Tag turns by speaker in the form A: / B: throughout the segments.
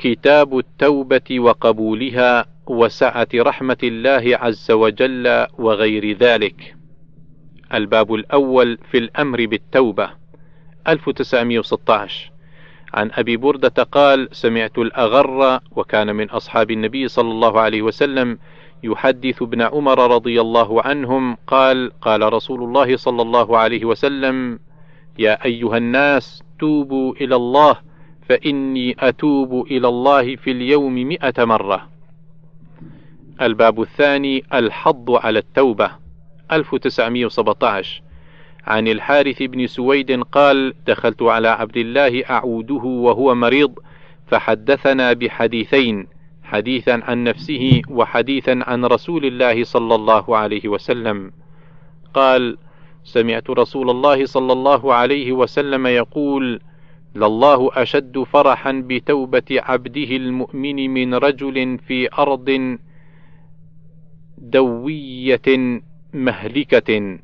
A: كتاب التوبة وقبولها وسعة رحمة الله عز وجل وغير ذلك. الباب الأول في الأمر بالتوبة 1916 عن أبي بردة قال: سمعت الأغر وكان من أصحاب النبي صلى الله عليه وسلم يحدث ابن عمر رضي الله عنهم قال: قال رسول الله صلى الله عليه وسلم: يا أيها الناس توبوا إلى الله فإني أتوب إلى الله في اليوم مئة مرة. الباب الثاني الحض على التوبة 1917 عن الحارث بن سويد قال: دخلت على عبد الله أعوده وهو مريض فحدثنا بحديثين حديثا عن نفسه وحديثا عن رسول الله صلى الله عليه وسلم. قال: سمعت رسول الله صلى الله عليه وسلم يقول: لله أشد فرحا بتوبة عبده المؤمن من رجل في أرض دوية مهلكة.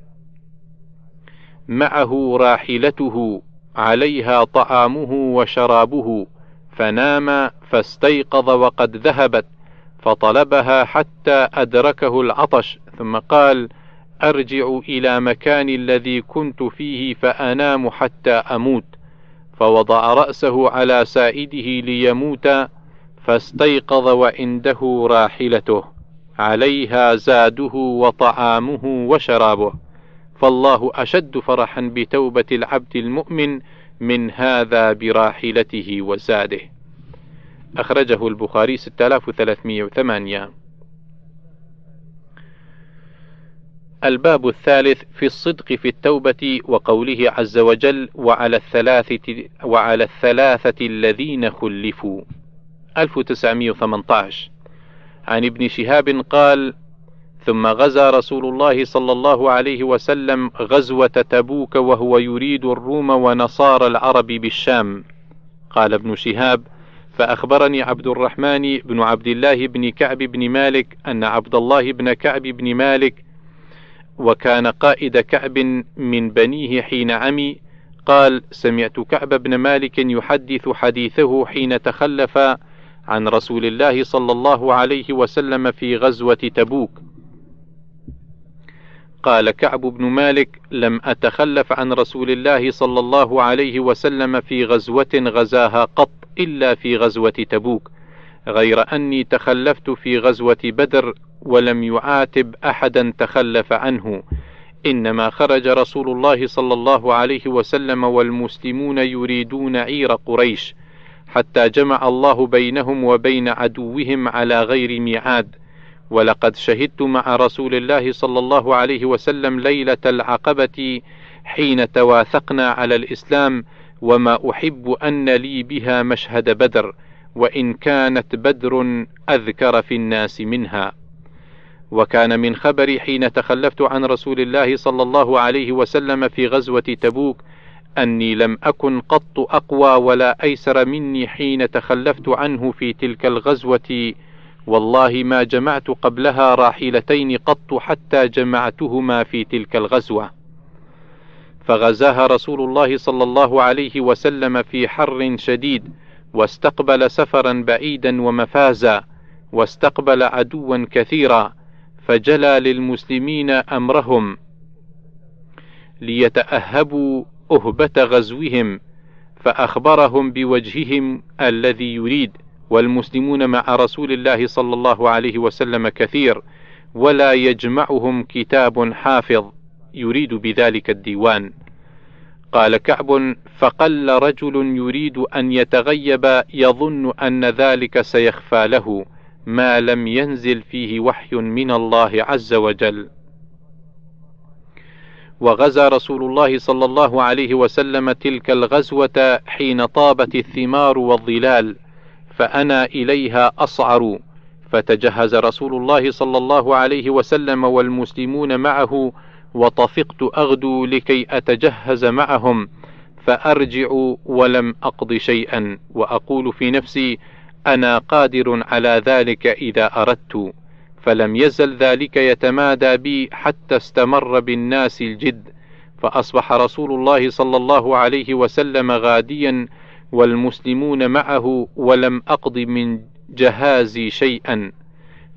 A: معه راحلته عليها طعامه وشرابه. فنام فاستيقظ وقد ذهبت فطلبها حتى أدركه العطش. ثم قال أرجع إلى مكان الذي كنت فيه فأنام حتى أموت. فوضع رأسه على سائده ليموت فاستيقظ وعنده راحلته. عليها زاده وطعامه وشرابه. فالله أشد فرحا بتوبة العبد المؤمن من هذا براحلته وزاده. أخرجه البخاري 6308 الباب الثالث في الصدق في التوبة وقوله عز وجل وعلى الثلاثة وعلى الثلاثة الذين خلفوا. 1918 عن ابن شهاب قال ثم غزا رسول الله صلى الله عليه وسلم غزوة تبوك وهو يريد الروم ونصارى العرب بالشام. قال ابن شهاب فأخبرني عبد الرحمن بن عبد الله بن كعب بن مالك أن عبد الله بن كعب بن مالك وكان قائد كعب من بنيه حين عمي قال سمعت كعب بن مالك يحدث حديثه حين تخلف عن رسول الله صلى الله عليه وسلم في غزوة تبوك. قال كعب بن مالك لم أتخلف عن رسول الله صلى الله عليه وسلم في غزوة غزاها قط إلا في غزوة تبوك. غير أني تخلفت في غزوة بدر ولم يعاتب أحدا تخلف عنه. إنما خرج رسول الله صلى الله عليه وسلم والمسلمون يريدون عير قريش حتى جمع الله بينهم وبين عدوهم على غير ميعاد. ولقد شهدت مع رسول الله صلى الله عليه وسلم ليلة العقبة حين تواثقنا على الإسلام وما أحب أن لي بها مشهد بدر. وإن كانت بدر أذكر في الناس منها. وكان من خبري حين تخلفت عن رسول الله صلى الله عليه وسلم في غزوة تبوك أني لم أكن قط أقوى ولا أيسر مني حين تخلفت عنه في تلك الغزوة. والله ما جمعت قبلها راحلتين قط حتى جمعتهما في تلك الغزوة. فغزاها رسول الله صلى الله عليه وسلم في حر شديد واستقبل سفرا بعيدا ومفازا واستقبل عدوا كثيرا فجلى للمسلمين أمرهم ليتأهبوا أهبة غزوهم فأخبرهم بوجههم الذي يريد والمسلمون مع رسول الله صلى الله عليه وسلم كثير ولا يجمعهم كتاب حافظ يريد بذلك الديوان. قال كعب فقل رجل يريد أن يتغيب يظن أن ذلك سيخفى له ما لم ينزل فيه وحي من الله عز وجل. وغزا رسول الله صلى الله عليه وسلم تلك الغزوة حين طابت الثمار والظلال فأنا إليها أصعر. فتجهز رسول الله صلى الله عليه وسلم والمسلمون معه وطفقت أغدو لكي أتجهز معهم فأرجع ولم أقض شيئا وأقول في نفسي أنا قادر على ذلك إذا أردت فلم يزل ذلك يتمادى بي حتى استمر بالناس الجد فأصبح رسول الله صلى الله عليه وسلم غاديا والمسلمون معه ولم أقض من جهازي شيئا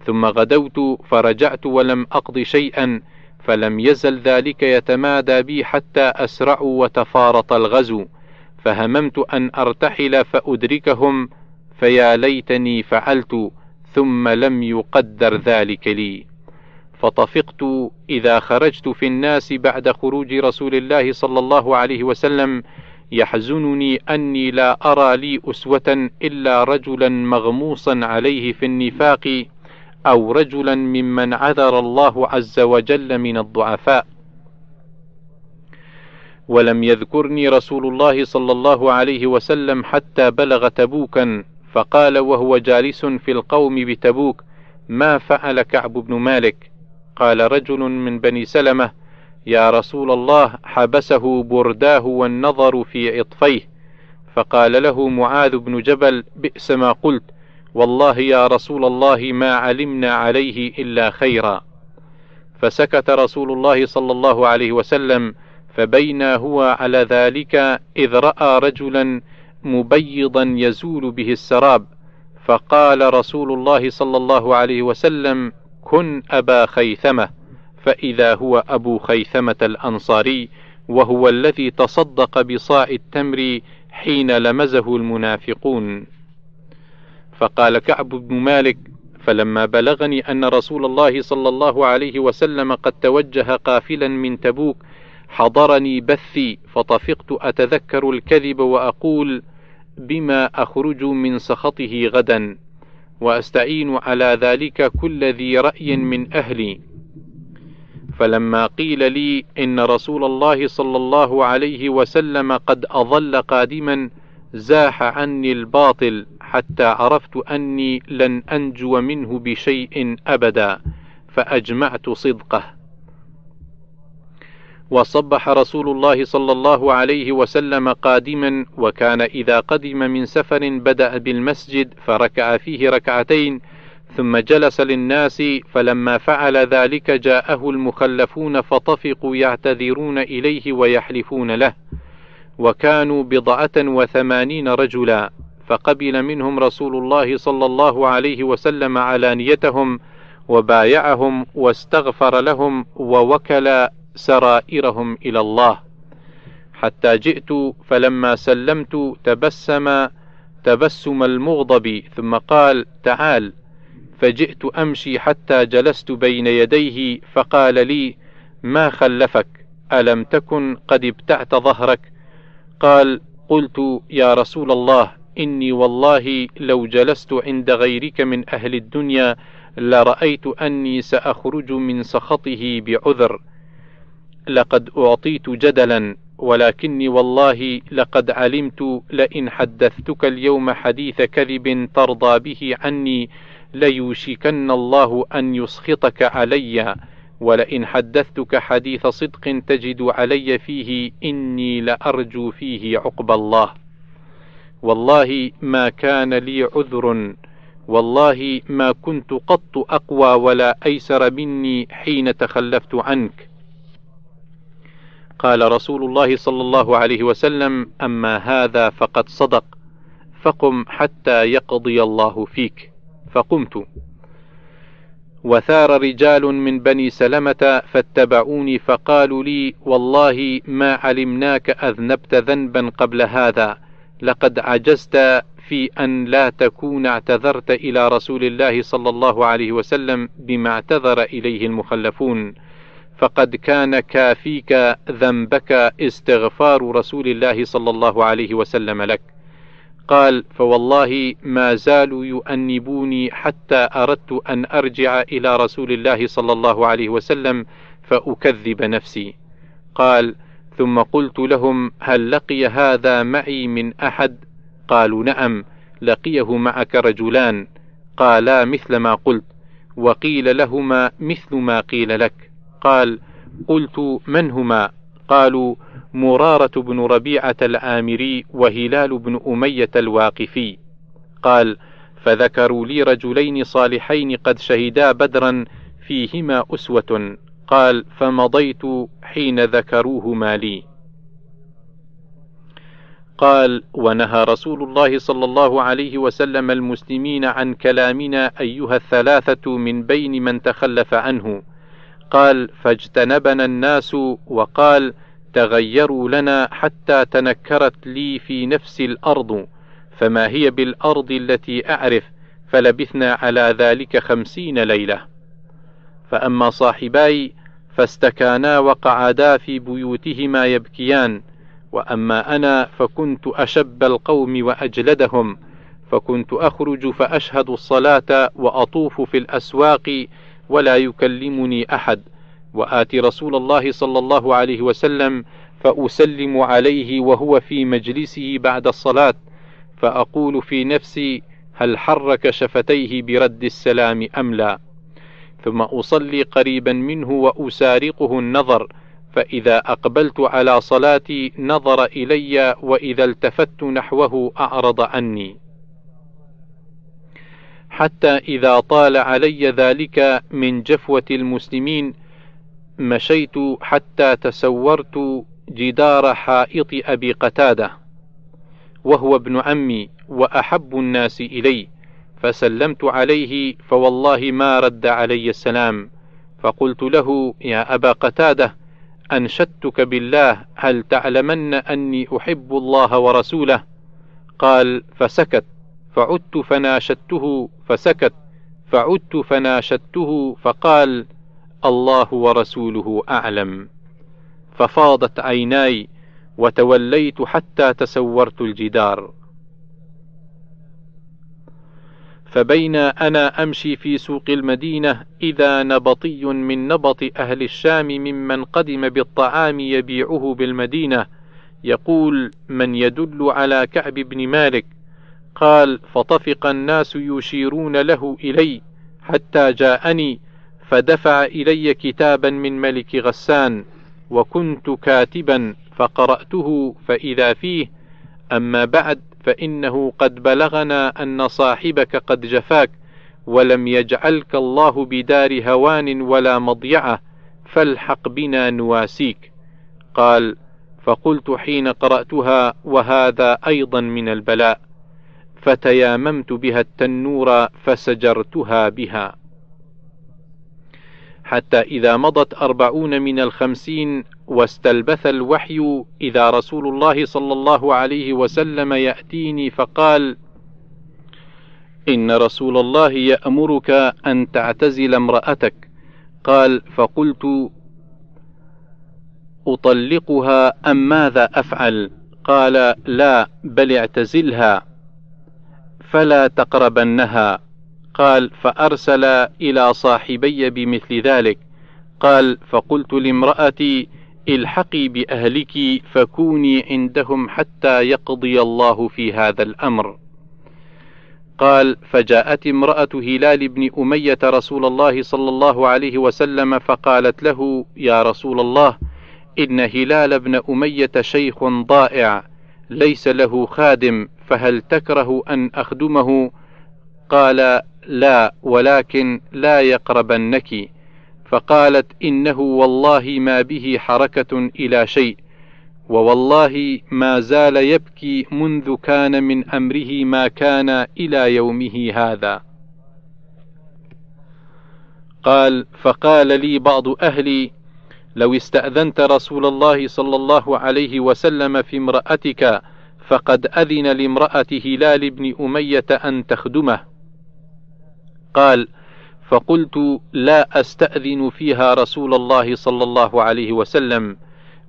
A: ثم غدوت فرجعت ولم أقض شيئا فلم يزل ذلك يتمادى بي حتى أسرعوا وتفارط الغزو فهممت أن أرتحل فأدركهم فيا ليتني فعلت ثم لم يقدر ذلك لي. فطفقت إذا خرجت في الناس بعد خروج رسول الله صلى الله عليه وسلم يحزنني أني لا أرى لي أسوة إلا رجلا مغموصا عليه في النفاق أو رجلا ممن عذر الله عز وجل من الضعفاء. ولم يذكرني رسول الله صلى الله عليه وسلم حتى بلغ تبوكا فقال وهو جالس في القوم بتبوك ما فعل كعب بن مالك؟ قال رجل من بني سلمة يا رسول الله حبسه برداه والنظر في عطفيه. فقال له معاذ بن جبل بئس ما قلت. والله يا رسول الله ما علمنا عليه إلا خيرا. فسكت رسول الله صلى الله عليه وسلم فبينا هو على ذلك إذ رأى رجلا مبيضا يزول به السراب فقال رسول الله صلى الله عليه وسلم كن أبا خيثمة. فإذا هو أبو خيثمة الأنصاري وهو الذي تصدق بصاع التمر حين لمزه المنافقون. فقال كعب بن مالك فلما بلغني أن رسول الله صلى الله عليه وسلم قد توجه قافلا من تبوك حضرني بثي فطفقت أتذكر الكذب وأقول بما أخرج من سخطه غدا وأستعين على ذلك كل ذي رأي من أهلي. فلما قيل لي إن رسول الله صلى الله عليه وسلم قد أظل قادما زاح عني الباطل حتى عرفت أني لن أنجو منه بشيء أبدا فأجمعت صدقه. وصبح رسول الله صلى الله عليه وسلم قادما وكان إذا قدم من سفر بدأ بالمسجد فركع فيه ركعتين ثم جلس للناس فلما فعل ذلك جاءه المخلفون فطفقوا يعتذرون إليه ويحلفون له. وكانوا بضعة وثمانين رجلا فقبل منهم رسول الله صلى الله عليه وسلم علانيتهم وبايعهم واستغفر لهم ووكل سرائرهم إلى الله. حتى جئت فلما سلمت تبسم تبسم المغضب ثم قال تعال. فجئت أمشي حتى جلست بين يديه فقال لي ما خلفك؟ ألم تكن قد ابتعت ظهرك؟ قال قلت يا رسول الله إني والله لو جلست عند غيرك من أهل الدنيا لرأيت أني سأخرج من سخطه بعذر. لقد أعطيت جدلا ولكني والله لقد علمت لئن حدثتك اليوم حديث كذب ترضى به عني ليوشكن الله أن يسخطك علي. ولئن حدثتك حديث صدق تجد علي فيه إني لأرجو فيه عقب الله. والله ما كان لي عذر والله ما كنت قط أقوى ولا أيسر مني حين تخلفت عنك. قال رسول الله صلى الله عليه وسلم أما هذا فقد صدق فقم حتى يقضي الله فيك. فقمت. وثار رجال من بني سلمة فاتبعوني فقالوا لي والله ما علمناك أذنبت ذنبا قبل هذا لقد عجزت في أن لا تكون اعتذرت إلى رسول الله صلى الله عليه وسلم بما اعتذر إليه المخلفون. فقد كان كافيك ذنبك استغفار رسول الله صلى الله عليه وسلم لك. قال فوالله ما زالوا يؤنبوني حتى أردت أن أرجع إلى رسول الله صلى الله عليه وسلم فأكذب نفسي. قال ثم قلت لهم هل لقي هذا معي من أحد؟ قالوا نعم لقيه معك رجلان. قالا مثل ما قلت. وقيل لهما مثل ما قيل لك. قال قلت من هما؟ قالوا مرارة بن ربيعة العامري وهلال بن أمية الواقفي. قال فذكروا لي رجلين صالحين قد شهدا بدرا فيهما أسوة. قال فمضيت حين ذكروهما لي. قال ونهى رسول الله صلى الله عليه وسلم المسلمين عن كلامنا أيها الثلاثة من بين من تخلف عنه. قال فاجتنبنا الناس وقال تغيروا لنا حتى تنكرت لي في نفس الأرض فما هي بالأرض التي أعرف فلبثنا على ذلك خمسين ليلة. فأما صاحباي فاستكانا وقعدا في بيوتهما يبكيان وأما أنا فكنت أشب القوم وأجلدهم فكنت أخرج فأشهد الصلاة وأطوف في الأسواق ولا يكلمني أحد. وآتي رسول الله صلى الله عليه وسلم فأسلم عليه وهو في مجلسه بعد الصلاة فأقول في نفسي هل حرك شفتيه برد السلام أم لا. ثم أصلي قريبا منه وأسارقه النظر فإذا أقبلت على صلاتي نظر إلي وإذا التفت نحوه أعرض عني. حتى إذا طال علي ذلك من جفوة المسلمين مشيت حتى تسورت جدار حائط أبي قتادة وهو ابن عمي وأحب الناس إلي فسلمت عليه فوالله ما رد علي السلام فقلت له يا أبا قتادة أنشدتك بالله هل تعلمن أني أحب الله ورسوله؟ قال فسكت. فعدت فناشدته فسكت فعدت فناشدته فقال الله ورسوله أعلم. ففاضت عيناي وتوليت حتى تسورت الجدار. فبين أنا أمشي في سوق المدينة إذا نبطي من نبط أهل الشام ممن قدم بالطعام يبيعه بالمدينة يقول من يدل على كعب بن مالك قال فطفق الناس يشيرون له إلي حتى جاءني فدفع إلي كتابا من ملك غسان وكنت كاتبا فقرأته فإذا فيه أما بعد فإنه قد بلغنا أن صاحبك قد جفاك ولم يجعلك الله بدار هوان ولا مضيعة فالحق بنا نواسيك. قال فقلت حين قرأتها وهذا أيضا من البلاء. فتياممت بها التنور فسجرتها بها. حتى إذا مضت أربعون من الخمسين واستلبث الوحي إذا رسول الله صلى الله عليه وسلم يأتيني فقال: إن رسول الله يأمرك أن تعتزل امرأتك، قال: فقلت: أطلقها أم ماذا أفعل؟ قال: لا بل اعتزلها. فلا تقربنها. قال: فأرسل إلى صاحبي بمثل ذلك. قال: فقلت لامرأتي: الحقي بأهلك فكوني عندهم حتى يقضي الله في هذا الأمر قال فجاءت امرأة هلال بن أمية رسول الله صلى الله عليه وسلم فقالت له يا رسول الله إن هلال بن أمية شيخ ضائع ليس له خادم فهل تكره أن أخدمه؟ قال لا ولكن لا يقربنك. فقالت إنه والله ما به حركة إلى شيء ووالله ما زال يبكي منذ كان من أمره ما كان إلى يومه هذا. قال فقال لي بعض أهلي لو استأذنت رسول الله صلى الله عليه وسلم في امرأتك فقد أذن لامراه هلال بن أمية أن تخدمه. قال فقلت لا أستأذن فيها رسول الله صلى الله عليه وسلم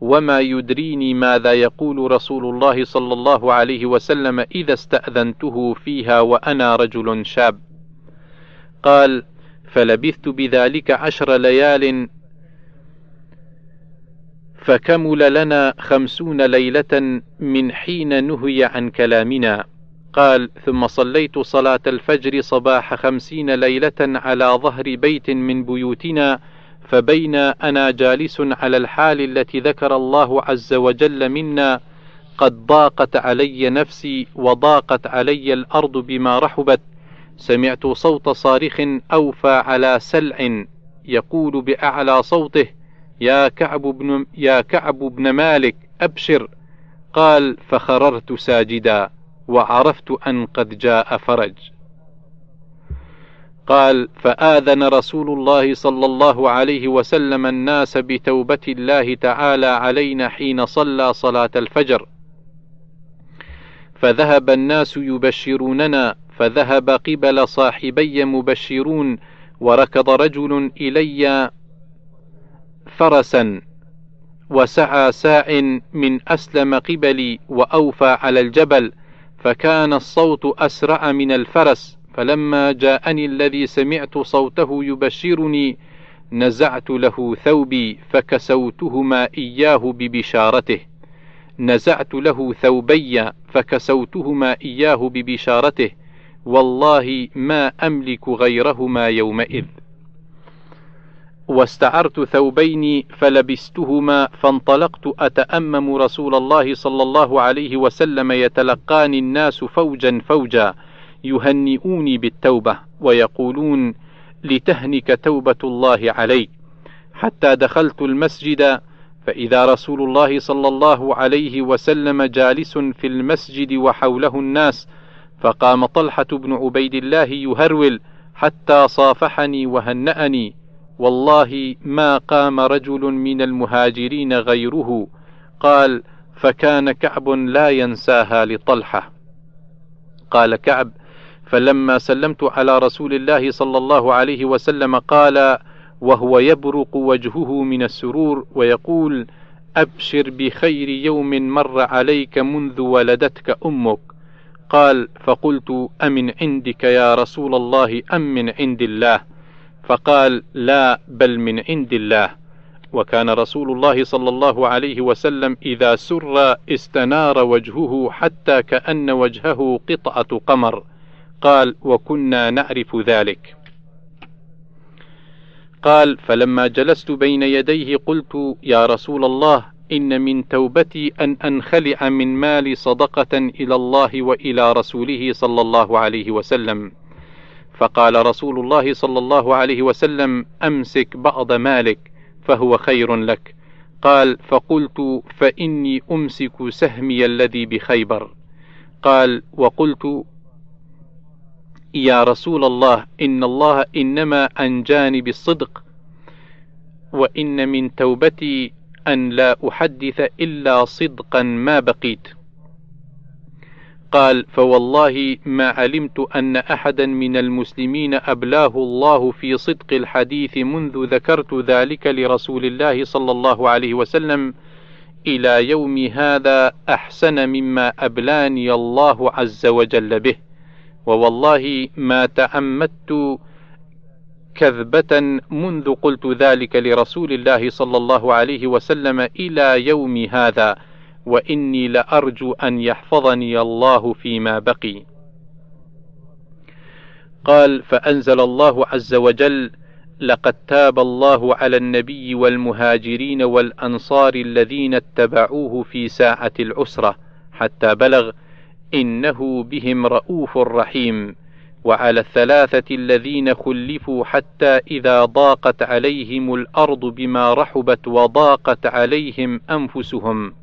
A: وما يدريني ماذا يقول رسول الله صلى الله عليه وسلم إذا استأذنته فيها وأنا رجل شاب. قال فلبثت بذلك عشر ليال فكمل لنا خمسون ليلة من حين نهي عن كلامنا. قال ثم صليت صلاة الفجر صباح خمسين ليلة على ظهر بيت من بيوتنا فبين أنا جالس على الحال التي ذكر الله عز وجل منا قد ضاقت علي نفسي وضاقت علي الأرض بما رحبت. سمعت صوت صارخ أوفى على سلع يقول بأعلى صوته يا كعب بن يا كعب بن مالك أبشر. قال فخررت ساجدا وعرفت أن قد جاء فرج. قال فآذن رسول الله صلى الله عليه وسلم الناس بتوبة الله تعالى علينا حين صلى صلاة الفجر. فذهب الناس يبشروننا فذهب قبل صاحبي مبشرون وركض رجل إلي فرسا وسعى ساع من أسلم قبلي وأوفى على الجبل فكان الصوت أسرع من الفرس فلما جاءني الذي سمعت صوته يبشرني نزعت له ثوبي فكسوتهما إياه ببشارته. نزعت له ثوبي فكسوتهما إياه ببشارته. والله ما أملك غيرهما يومئذ. واستعرت ثوبين فلبستهما فانطلقت أتأمم رسول الله صلى الله عليه وسلم يتلقاني الناس فوجا فوجا يهنئوني بالتوبة ويقولون لتهنك توبة الله عليك. حتى دخلت المسجد فإذا رسول الله صلى الله عليه وسلم جالس في المسجد وحوله الناس فقام طلحة بن عبيد الله يهرول حتى صافحني وهنأني. والله ما قام رجل من المهاجرين غيره. قال فكان كعب لا ينساها لطلحة. قال كعب فلما سلمت على رسول الله صلى الله عليه وسلم قال وهو يبرق وجهه من السرور ويقول أبشر بخير يوم مر عليك منذ ولدتك أمك. قال فقلت أمن عندك يا رسول الله أم من عند الله؟ فقال لا بل من عند الله. وكان رسول الله صلى الله عليه وسلم إذا سر استنار وجهه حتى كأن وجهه قطعة قمر. قال وكنا نعرف ذلك. قال فلما جلست بين يديه قلت يا رسول الله إن من توبتي أن أنخلع من مالي صدقة إلى الله وإلى رسوله صلى الله عليه وسلم. فقال رسول الله صلى الله عليه وسلم أمسك بعض مالك فهو خير لك. قال فقلت فإني أمسك سهمي الذي بخيبر. قال وقلت يا رسول الله إن الله إنما أنجاني بالصدق وإن من توبتي أن لا أحدث إلا صدقا ما بقيت. قال فوالله ما علمت أن أحدا من المسلمين أبلاه الله في صدق الحديث منذ ذكرت ذلك لرسول الله صلى الله عليه وسلم. إلى يوم هذا أحسن مما أبلاني الله عز وجل به. ووالله ما تعمدت كذبة منذ قلت ذلك لرسول الله صلى الله عليه وسلم إلى يوم هذا. وإني لأرجو أن يحفظني الله فيما بقي. قال: فأنزل الله عز وجل: لقد تاب الله على النبي والمهاجرين والأنصار الذين اتبعوه في ساعة العسرة حتى بلغ إنه بهم رؤوف رحيم وعلى الثلاثة الذين خلفوا حتى إذا ضاقت عليهم الأرض بما رحبت وضاقت عليهم أنفسهم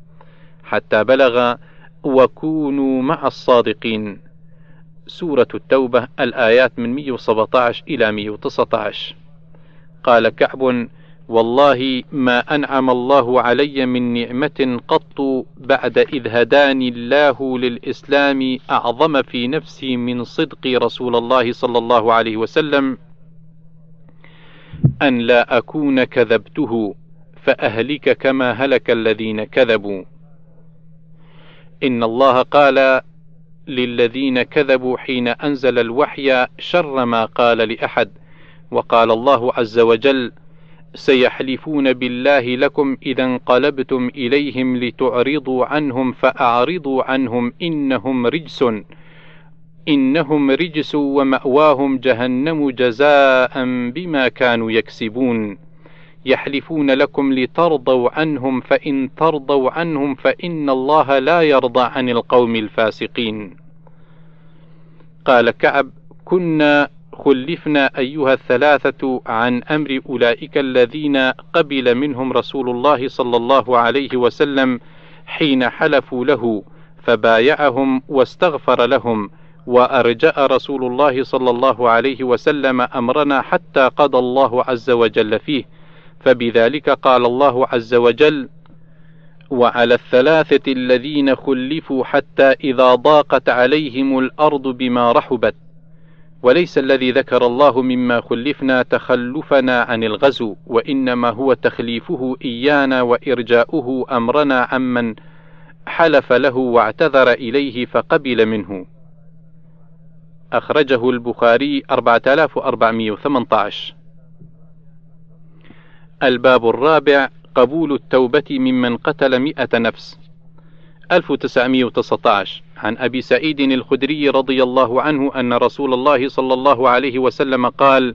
A: حتى بلغ وكونوا مع الصادقين. سورة التوبة الآيات من 117 إلى 119 قال كعب والله ما أنعم الله علي من نعمة قط بعد إذ هداني الله للإسلام أعظم في نفسي من صدق رسول الله صلى الله عليه وسلم. أن لا أكون كذبته فأهلك كما هلك الذين كذبوا. إن الله قال للذين كذبوا حين أنزل الوحي شر ما قال لأحد وقال الله عز وجل سيحلفون بالله لكم إذا انقلبتم إليهم لتعرضوا عنهم فأعرضوا عنهم إنهم رجس إنهم رجس ومأواهم جهنم جزاء بما كانوا يكسبون. يحلفون لكم لترضوا عنهم فإن ترضوا عنهم فإن الله لا يرضى عن القوم الفاسقين. قال كعب كنا خلفنا أيها الثلاثة عن أمر أولئك الذين قبل منهم رسول الله صلى الله عليه وسلم حين حلفوا له فبايعهم واستغفر لهم وأرجأ رسول الله صلى الله عليه وسلم أمرنا حتى قضى الله عز وجل فيه. فبذلك قال الله عز وجل وعلى الثلاثة الذين خلفوا حتى إذا ضاقت عليهم الأرض بما رحبت وليس الذي ذكر الله مما خلفنا تخلفنا عن الغزو وإنما هو تخليفه إيانا وإرجاؤه أمرنا عمن حلف له واعتذر إليه فقبل منه. أخرجه البخاري 4418 الباب الرابع قبول التوبة ممن قتل مئة نفس. 1919 عن أبي سعيد الخدري رضي الله عنه أن رسول الله صلى الله عليه وسلم قال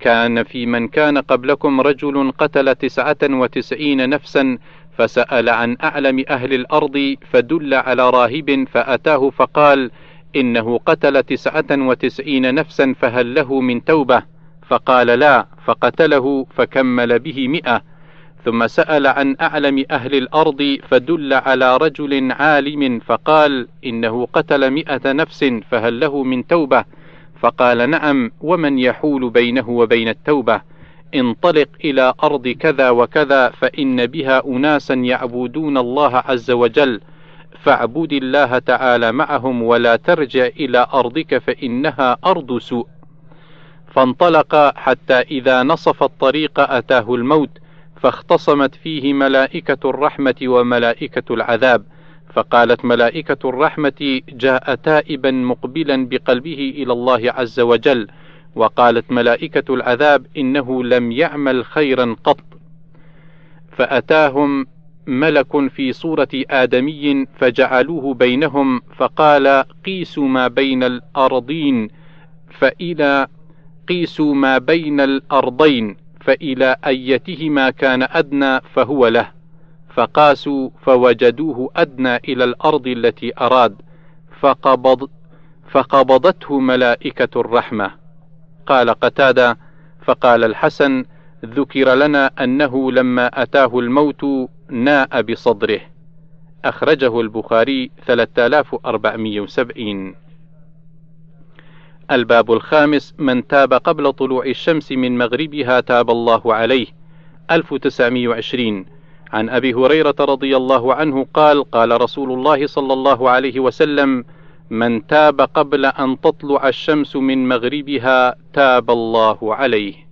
A: كان في من كان قبلكم رجل قتل تسعة وتسعين نفسا فسأل عن أعلم أهل الأرض فدل على راهب فأتاه فقال إنه قتل تسعة وتسعين نفسا فهل له من توبة؟ فقال لا. فقتله فكمل به مئة ثم سأل عن أعلم أهل الأرض فدل على رجل عالم فقال إنه قتل مئة نفس فهل له من توبة؟ فقال نعم ومن يحول بينه وبين التوبة؟ انطلق إلى أرض كذا وكذا فإن بها أناسا يعبدون الله عز وجل فاعبد الله تعالى معهم ولا ترجع إلى أرضك فإنها أرض سوء. فانطلق حتى إذا نصف الطريق أتاه الموت فاختصمت فيه ملائكة الرحمة وملائكة العذاب. فقالت ملائكة الرحمة جاء تائبا مقبلا بقلبه إلى الله عز وجل. وقالت ملائكة العذاب إنه لم يعمل خيرا قط. فأتاهم ملك في صورة آدمي فجعلوه بينهم فقال قيسوا ما بين الأرضين فإلى قيسوا ما بين الأرضين فإلى أيتهما كان أدنى فهو له. فقاسوا فوجدوه أدنى إلى الأرض التي أراد فقبض فقبضته ملائكة الرحمة. قال قتادة فقال الحسن ذكر لنا أنه لما أتاه الموت ناء بصدره. أخرجه البخاري 3470 الباب الخامس من تاب قبل طلوع الشمس من مغربها تاب الله عليه. 1920 عن أبي هريرة رضي الله عنه قال قال رسول الله صلى الله عليه وسلم من تاب قبل أن تطلع الشمس من مغربها تاب الله عليه.